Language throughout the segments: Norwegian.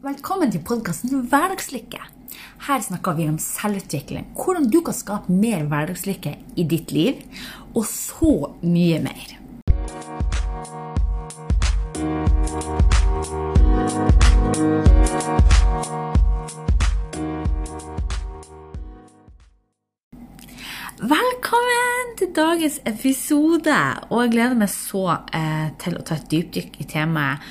Velkommen til podkasten Hverdagslykke. Her snakker vi om selvutvikling, hvordan du kan skape mer hverdagslykke i ditt liv, og så mye mer. Velkommen til dagens episode! Og jeg gleder meg så eh, til å ta et dypdykk i temaet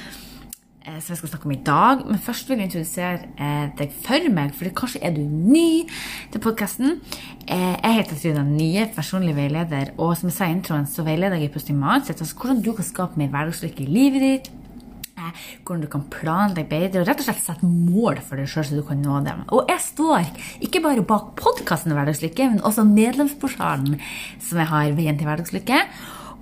som jeg skal snakke om i dag. Men først vil jeg introdusere eh, deg for meg, for kanskje er du ny til podkasten. Eh, jeg heter Trina Nye, personlig veileder, og som jeg sa i introen, så veileder jeg i positiv mindset. Altså hvordan du kan skape mer hverdagslykke i livet ditt eh, hvordan du kan planlegge bedre og rett og slett sette mål for deg sjøl så du kan nå dem. Og jeg står ikke bare bak podkasten Hverdagslykke, men også medlemsportalen som jeg har Veien til hverdagslykke.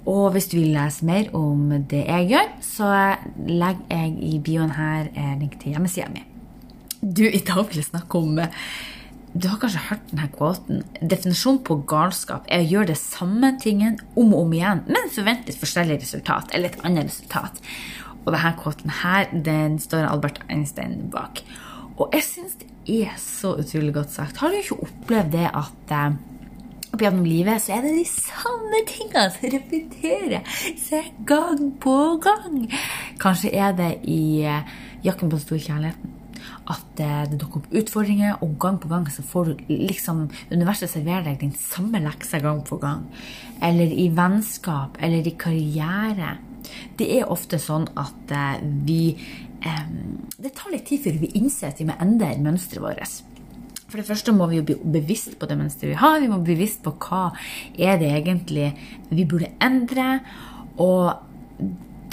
Og hvis du vil lese mer om det jeg gjør, så legger jeg i bioen her en link til hjemmesida mi. Du, i dag vil jeg snakke om eh, du har kanskje hørt denne kvoten. Definisjonen på galskap er å gjøre det samme tingen om og om igjen, men forvente et forskjellig resultat, eller et annet resultat. Og denne kvoten her, den står Albert Einstein bak. Og jeg syns det er så utrolig godt sagt. Har du ikke opplevd det at eh, opp gjennom livet så er det de samme tingene som repeterer seg gang på gang? Kanskje er det i eh, Jakken på den store kjærligheten at eh, det dukker opp utfordringer, og gang på gang så får du liksom Universet serverer deg den samme leksa gang på gang. Eller i vennskap, eller i karriere. Det er ofte sånn at eh, vi Det tar litt tid før vi innser at vi må endre mønsteret vårt. For det første må vi jo bli bevisst på det mønsteret vi har. Vi må bli bevisst på hva er det egentlig vi burde endre. Og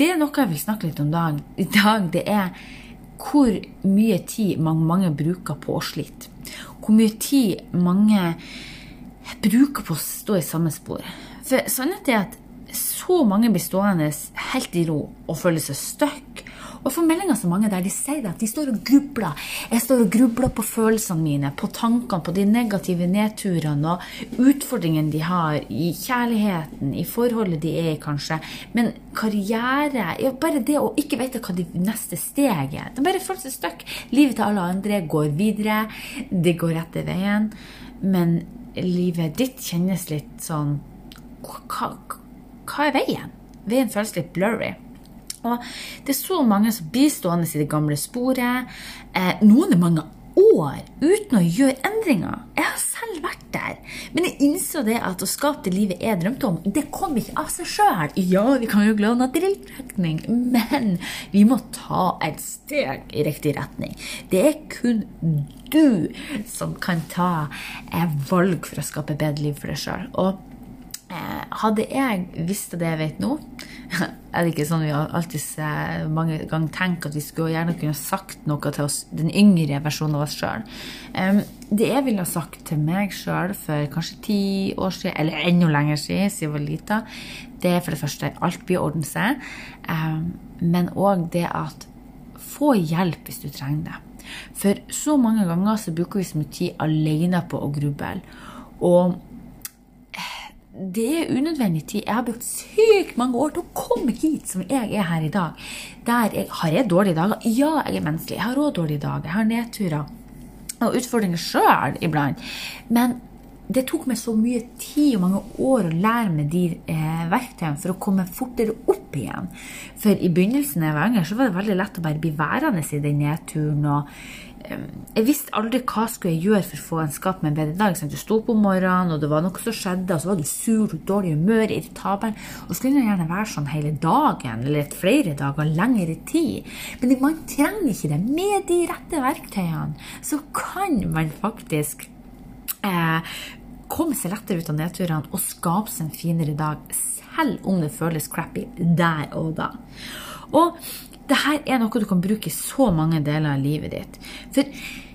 det er noe jeg vil snakke litt om dag, i dag. Det er hvor mye tid mange, mange bruker på å slite. Hvor mye tid mange bruker på å stå i samme spor. For sannheten er at så mange blir stående helt i ro og føler seg stuck. Og får meldinger så mange der de sier at de står og grubler. Jeg står og grubler på følelsene mine, på tankene, på de negative nedturene og utfordringene de har i kjærligheten, i forholdet de er i, kanskje. Men karriere ja, Bare det å ikke vite hva de neste steget er. De bare føles stuck. Livet til alle andre går videre. Det går rette veien. Men livet ditt kjennes litt sånn hva, hva er veien? Veien føles litt blurry. Og det er så mange som blir stående i det gamle sporet. Eh, noen er mange år uten å gjøre endringer. Jeg har selv vært der. Men jeg innså det at å skape det livet jeg drømte om, det kom ikke av seg sjøl. Ja, vi kan jo glede tiltrekning, men vi må ta et steg i riktig retning. Det er kun du som kan ta eh, valg for å skape bedre liv for deg sjøl. Eh, hadde jeg visst det jeg vet nå er det ikke sånn vi alltid mange ganger tenker at vi skulle gjerne kunne sagt noe til oss, den yngre versjonen av oss sjøl. Det jeg ville ha sagt til meg sjøl for kanskje ti år siden, eller enda lenger siden, siden jeg var lita, det er for det første alt blir ordne seg, men òg det at få hjelp hvis du trenger det. For så mange ganger så bruker vi så mye tid alene på å gruble. Og det er unødvendig tid. Jeg har brukt sykt mange år til å komme hit som jeg er her i dag. Jeg, har jeg dårlige dager? Ja, jeg er menneskelig. Jeg har òg dårlige dager. Jeg har nedturer og utfordringer sjøl iblant. Men det tok meg så mye tid og mange år å lære meg de eh, verktøyene for å komme fortere opp igjen. For i begynnelsen av jeg så var det veldig lett å bare bli værende i den nedturen. og jeg visste aldri hva skulle jeg gjøre for å få en skap med en bedre dag. Du sto på morgenen, og det var noe som skjedde, og så var du sur, dårlig humør, irritabel. Og så kunne det gjerne være sånn hele dagen, eller flere dager, lengre tid. Men man trenger ikke det. Med de rette verktøyene så kan man faktisk eh, komme seg lettere ut av nedturene og skape seg en finere dag, selv om det føles crappy der og da. Og dette er noe du kan bruke i så mange deler av livet ditt. For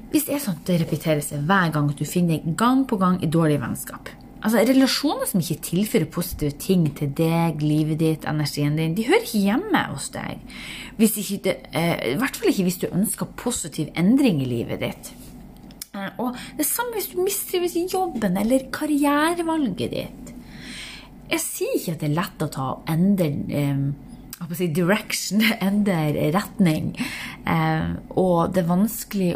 hvis det er sånn at det repeterer seg hver gang at du finner gang på gang i dårlige vennskap Altså Relasjoner som ikke tilfører positive ting til deg, livet ditt, energien din, de hører ikke hjemme hos deg. Det, eh, I hvert fall ikke hvis du ønsker positiv endring i livet ditt. Eh, og det samme hvis du mistrives i jobben eller karrierevalget ditt. Jeg sier ikke at det er lett å ta og endre eh, si, direction, endre retning. Eh, og det vanskelig,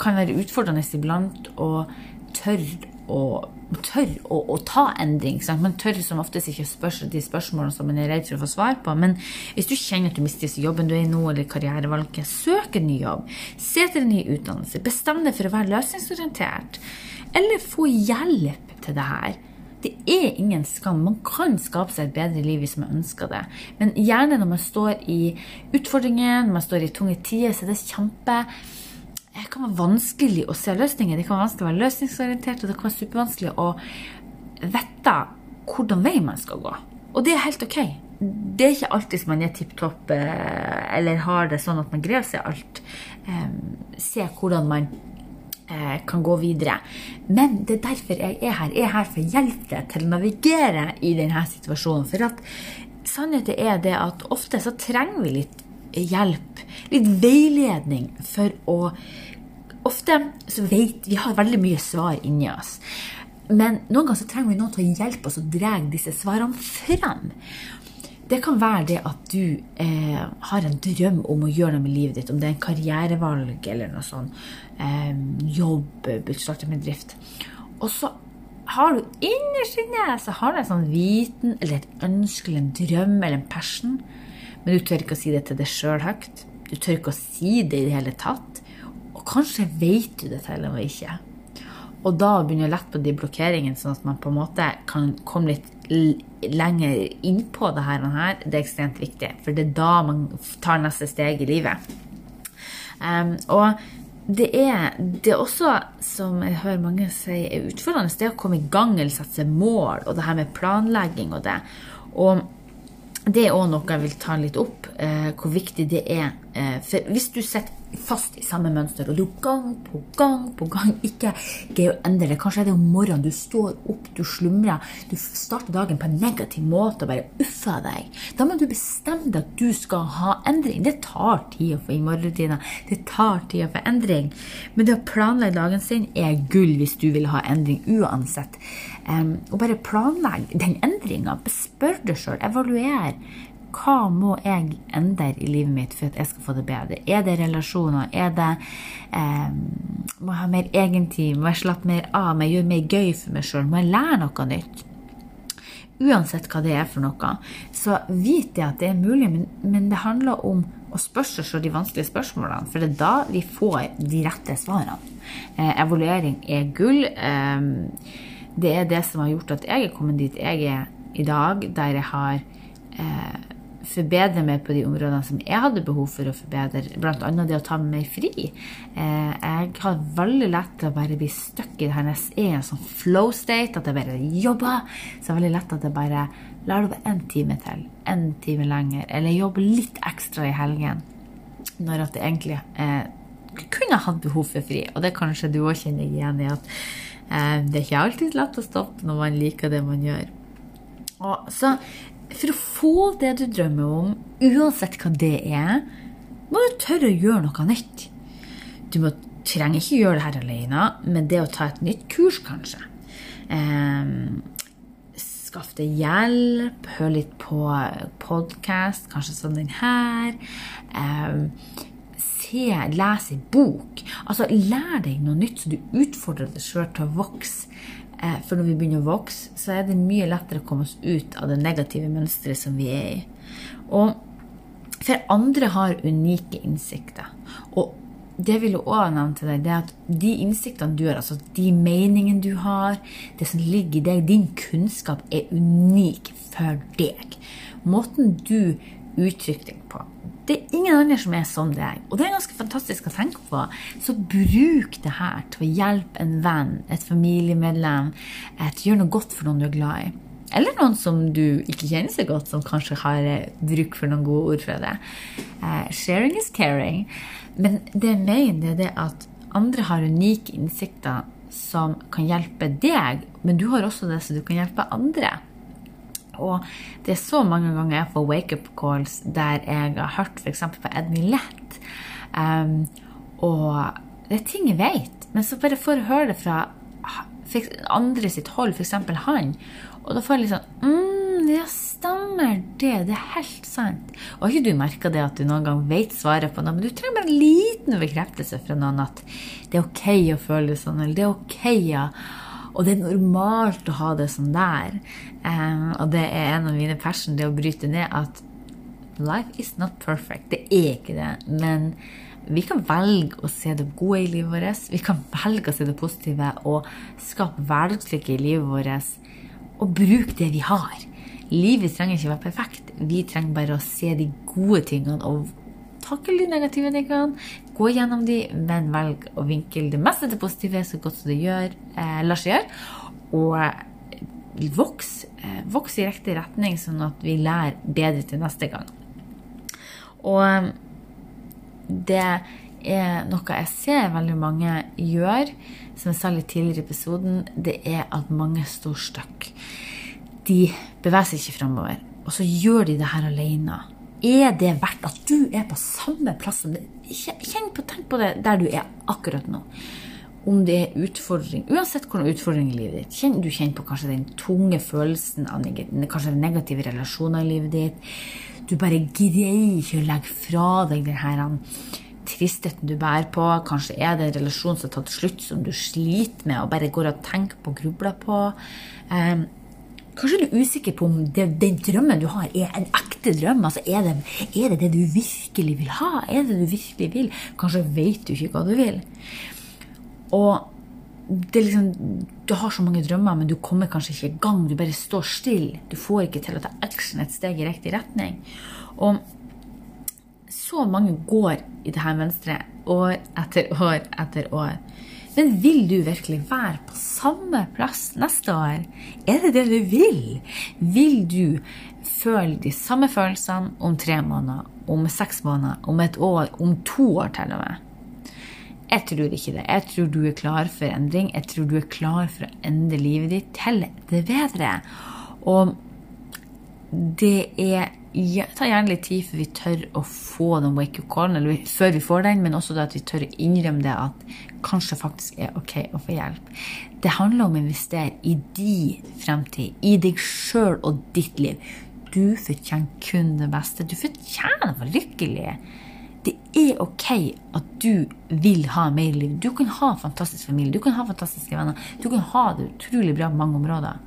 kan være utfordrende iblant å tørre å, tør å, å, ta endring. Sant? Man tør som oftest ikke spørre de spørsmålene som man er redd for å få svar på. Men hvis du kjenner at du mister jobben du er i nå, eller karrierevalget, søk en ny jobb. Se etter en ny utdannelse. Bestem deg for å være løsningsorientert. Eller få hjelp til det her. Det er ingen skam. Man kan skape seg et bedre liv hvis man ønsker det. Men gjerne når man står i utfordringer, når man står i tunge tider, så er det kjempe det kan være vanskelig å se løsninger. Det kan være vanskelig å være løsningsorientert, og det kan være supervanskelig å vite hvordan vei man skal gå. Og det er helt ok. Det er ikke alltid som man er tipp topp eh, eller har det sånn at man greier å se alt. Se hvordan man Eh, kan gå videre. Men det er derfor jeg er her. Jeg er her for å hjelpe deg til å navigere i denne situasjonen. For at sannheten er det at ofte så trenger vi litt hjelp, litt veiledning for å Ofte så vet vi har veldig mye svar inni oss. Men noen ganger så trenger vi noen til å hjelpe oss å dra disse svarene fram. Det kan være det at du eh, har en drøm om å gjøre noe med livet ditt, om det er en karrierevalg eller noe sånn eh, jobb, starte med drift. Og så har du innerst inne en sånn viten eller et ønske eller en drøm eller en passion, men du tør ikke å si det til deg sjøl høyt. Du tør ikke å si det i det hele tatt. Og kanskje vet du det til og med ikke. Og da begynner å lette på de blokkeringene, sånn at man på en måte kan komme litt lenger innpå det her, det er ekstremt viktig. For det er da man tar neste steg i livet. Um, og det er, det er, også, som jeg hører mange si, er utfordrende, det er å komme i gang eller sette seg mål, og det her med planlegging og det. Og det er òg noe jeg vil ta litt opp, eh, hvor viktig det er. Eh, for hvis du setter fast i samme mønster, og du gang på gang på gang ikke greier å endre det. Kanskje er det om morgenen du står opp, du slumrer, du starter dagen på en negativ måte og bare uffer deg. Da må du bestemme deg at du skal ha endring. Det tar tid å få i morgenrutiner. Det tar tid å få endring. Men det å planlegge dagen sin er gull hvis du vil ha endring uansett. Um, og bare planlegg den endringa. Spør deg sjøl, evaluer hva må jeg endre i livet mitt for at jeg skal få det bedre? Er det relasjoner? Er det eh, Må jeg ha mer egentid? Må jeg slappe mer av? Må jeg gjøre mer gøy for meg sjøl? Må jeg lære noe nytt? Uansett hva det er for noe, så vit det at det er mulig, men, men det handler om å spørre seg de vanskelige spørsmålene, for det er da vi får de rette svarene. Eh, evaluering er gull. Eh, det er det som har gjort at jeg er kommet dit jeg er i dag, der jeg har eh, forbedre meg på de områdene som jeg hadde behov for å forbedre, bl.a. det å ta meg fri. Eh, jeg har veldig lett til å bare bli stuck i det her er en sånn flow state, at jeg bare jobber. Så det er veldig lett at jeg bare lar det være én time til, én time lenger, eller jobber litt ekstra i helgen. Når at jeg egentlig eh, kunne hatt behov for fri. Og det kanskje du òg kjenner igjen i, at eh, det er ikke alltid lett å stoppe når man liker det man gjør. Og så for å få det du drømmer om, uansett hva det er, må du tørre å gjøre noe nytt. Du må, trenger ikke gjøre det her alene, men det å ta et nytt kurs, kanskje. Um, Skaff deg hjelp, hør litt på podkast, kanskje sånn den her. Um, se, les en bok. Altså, lær deg noe nytt, så du utfordrer deg sjøl til å vokse. Eh, for når vi begynner å vokse, så er det mye lettere å komme oss ut av det negative mønsteret som vi er i. Og for andre har unike innsikter. Og det vil jeg også nevne til deg, det er at de innsiktene du har, altså de meningene du har, det som ligger i deg, din kunnskap er unik for deg. Måten du uttrykker deg på, det er ingen andre som er som deg. Og det er ganske fantastisk å tenke på. Så bruk det her til å hjelpe en venn, et familiemedlem, til å gjøre noe godt for noen du er glad i. Eller noen som du ikke kjenner så godt, som kanskje har eh, bruk for noen gode ord fra deg. Uh, sharing is caring. Men det jeg mener, det er at andre har unike innsikter som kan hjelpe deg, men du har også det som du kan hjelpe andre. Og det er så mange ganger jeg får wake-up calls der jeg har hørt f.eks. på Edny Lett. Um, og det er ting jeg vet, men så bare får jeg høre det fra andre sitt hold, f.eks. han. Og da får jeg litt sånn mm, ja, stemmer det. Det er helt sant. Og har ikke du merka det at du noen gang vet svaret på noe, men du trenger bare en liten bekreftelse fra noen at det er ok å føle det sånn, eller det er ok, ja. Og det er normalt å ha det sånn der. Um, og det er en av mine passion, det å bryte ned at life is not perfect. Det er ikke det. Men vi kan velge å se det gode i livet vårt. Vi kan velge å se det positive og skape hverdagslykke i livet vårt. Og bruke det vi har. Livet trenger ikke å være perfekt. Vi trenger bare å se de gode tingene og takle de negative tingene. Gå gjennom de, men velg å vinkle det meste til positive så godt som det gjør, eh, lar seg gjøre. Og eh, voks, eh, voks i riktig retning, sånn at vi lærer bedre til neste gang. Og eh, det er noe jeg ser veldig mange gjør, som jeg sa litt tidligere i episoden, det er at mange står stuck. De beveger seg ikke framover. Og så gjør de det her alene. Er det verdt at du er på samme plass som? Kjenn på, tenk på det der du er akkurat nå. Om det er utfordring, uansett hvordan utfordring i livet ditt. Kjenn, du kjenner på kanskje den tunge følelsen av kanskje negative relasjoner i livet ditt du bare greier ikke å legge fra deg den tristheten du bærer på. Kanskje er det en relasjon som har tatt slutt, som du sliter med og bare går og tenker på og grubler på. Um, kanskje du er usikker på om det, den drømmen du har, er en ekte drøm. Altså, er det, er det det du virkelig vil ha? Er det du virkelig vil? Kanskje vet du ikke hva du vil. Og det liksom, du har så mange drømmer, men du kommer kanskje ikke i gang. Du bare står stille. Du får ikke til å ta action et steg i riktig retning. Og så mange går i det her mønsteret år etter år etter år. Men vil du virkelig være på samme plass neste år? Er det det du vil? Vil du føle de samme følelsene om tre måneder, om seks måneder, om et år, om to år til og med? Jeg tror ikke det. Jeg tror du er klar for endring. Jeg tror du er klar for å endre livet ditt til det bedre. Og det er Tar gjerne litt tid før vi tør å få den wake up callen, eller før vi får den, men også at vi tør å innrømme det at kanskje faktisk er ok å få hjelp. Det handler om å investere i din fremtid, i deg sjøl og ditt liv. Du fortjener kun det beste. Du fortjener å være lykkelig det er ok at du vil ha mer liv. Du kan ha fantastisk familie, du kan ha fantastiske venner. Du kan ha det utrolig bra på mange områder.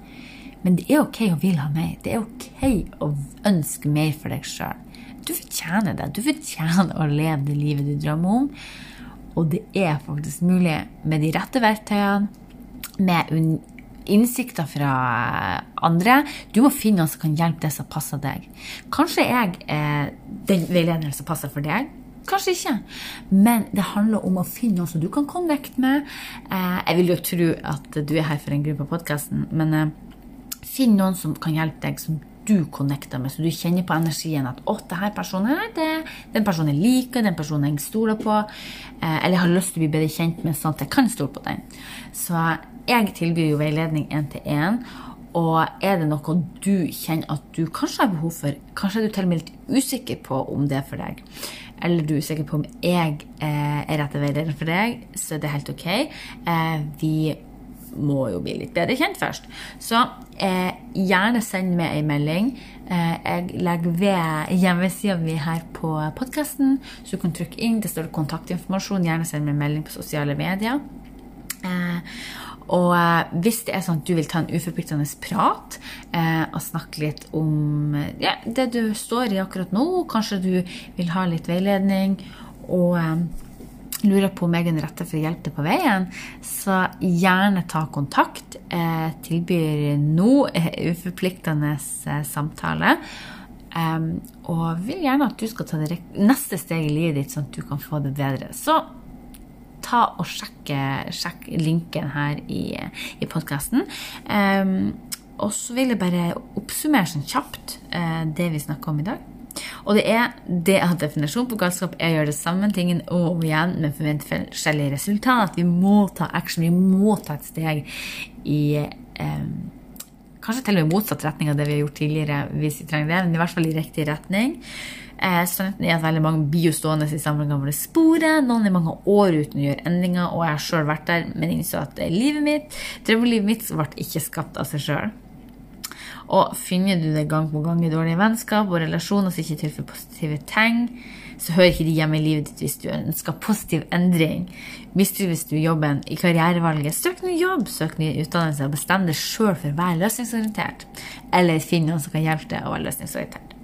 Men det er ok å vil ha mer. Det er ok å ønske mer for deg sjøl. Du fortjener det. Du fortjener å leve det livet du drømmer om. Og det er faktisk mulig med de rette verktøyene, med innsikter fra andre. Du må finne noen som kan hjelpe deg som passer deg. Kanskje jeg er den veilederen som passer for deg. Kanskje ikke. Men det handler om å finne noen som du kan connecte med. Eh, jeg vil jo tro at du er her for en gruppe på podkasten, men eh, finn noen som kan hjelpe deg, som du connecter med, så du kjenner på energien at 'Å, det her personen er det, den personen jeg liker, den personen jeg stoler på', eh, eller har lyst til å bli bedre kjent med, sånn at jeg kan stole på den. Så jeg tilbyr jo veiledning én til én. Og er det noe du kjenner at du kanskje har behov for, kanskje er du til og med litt usikker på om det er for deg, eller du er usikker på om jeg eh, er rette veileder for deg, så det er helt ok. Eh, vi må jo bli litt bedre kjent først. Så eh, gjerne send meg en melding. Eh, jeg legger ved hjemmesida mi her på podkasten, så du kan trykke inn. Det står kontaktinformasjon. Gjerne send meg en melding på sosiale medier. Eh, og eh, hvis det er sånn at du vil ta en uforpliktende prat eh, og snakke litt om ja, det du står i akkurat nå, kanskje du vil ha litt veiledning og eh, lurer på om jeg er den rette for å hjelpe deg på veien, så gjerne ta kontakt. Jeg tilbyr nå eh, uforpliktende eh, samtale. Um, og vil gjerne at du skal ta det neste steg i livet ditt, sånn at du kan få det bedre. Så ta og sjekk, sjekk linken her i, i podkasten. Ehm, og så vil jeg bare oppsummere sånn kjapt det vi snakker om i dag. Og det er det at definisjon på galskap er å gjøre det samme tingen og igjen, men forvente forskjellige resultat. Vi må ta action, vi må ta et steg i eh, Kanskje til og med motsatt retning av det vi har gjort tidligere, hvis vi trenger det, men i hvert fall i riktig retning. Eh, Sannheten er at veldig mange blir jo stående i samme gamle sporet. Noen er mange år uten å gjøre endringer, og jeg har sjøl vært der, men innså at livet mitt, drømmelivet mitt ble ikke skapt av seg sjøl. Og finner du det gang på gang i dårlige vennskap og relasjoner som ikke tilfører positive tegn, så hører ikke de hjemme i livet ditt hvis du ønsker positiv endring. Mistrives du jobben i karrierevalget, søk ny jobb, søk ny utdannelse og bestem deg sjøl for å være løsningsorientert. Eller finn noen som kan hjelpe deg å være løsningsorientert.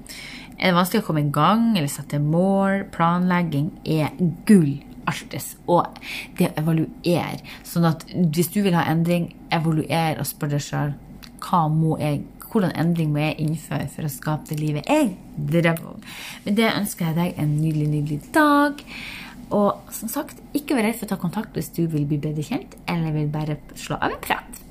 Er det vanskelig å komme i gang eller sette mål? Planlegging er gull. Alltids. Og det å evaluere. Sånn at hvis du vil ha endring, evaluer og spør deg sjøl hva må jeg hvordan endring må jeg innføre for å skape det livet jeg drømmer om. Med det ønsker jeg deg en nydelig, nydelig dag. Og som sagt, ikke vær redd for å ta kontakt hvis du vil bli bedre kjent, eller vil bare slå av en prat.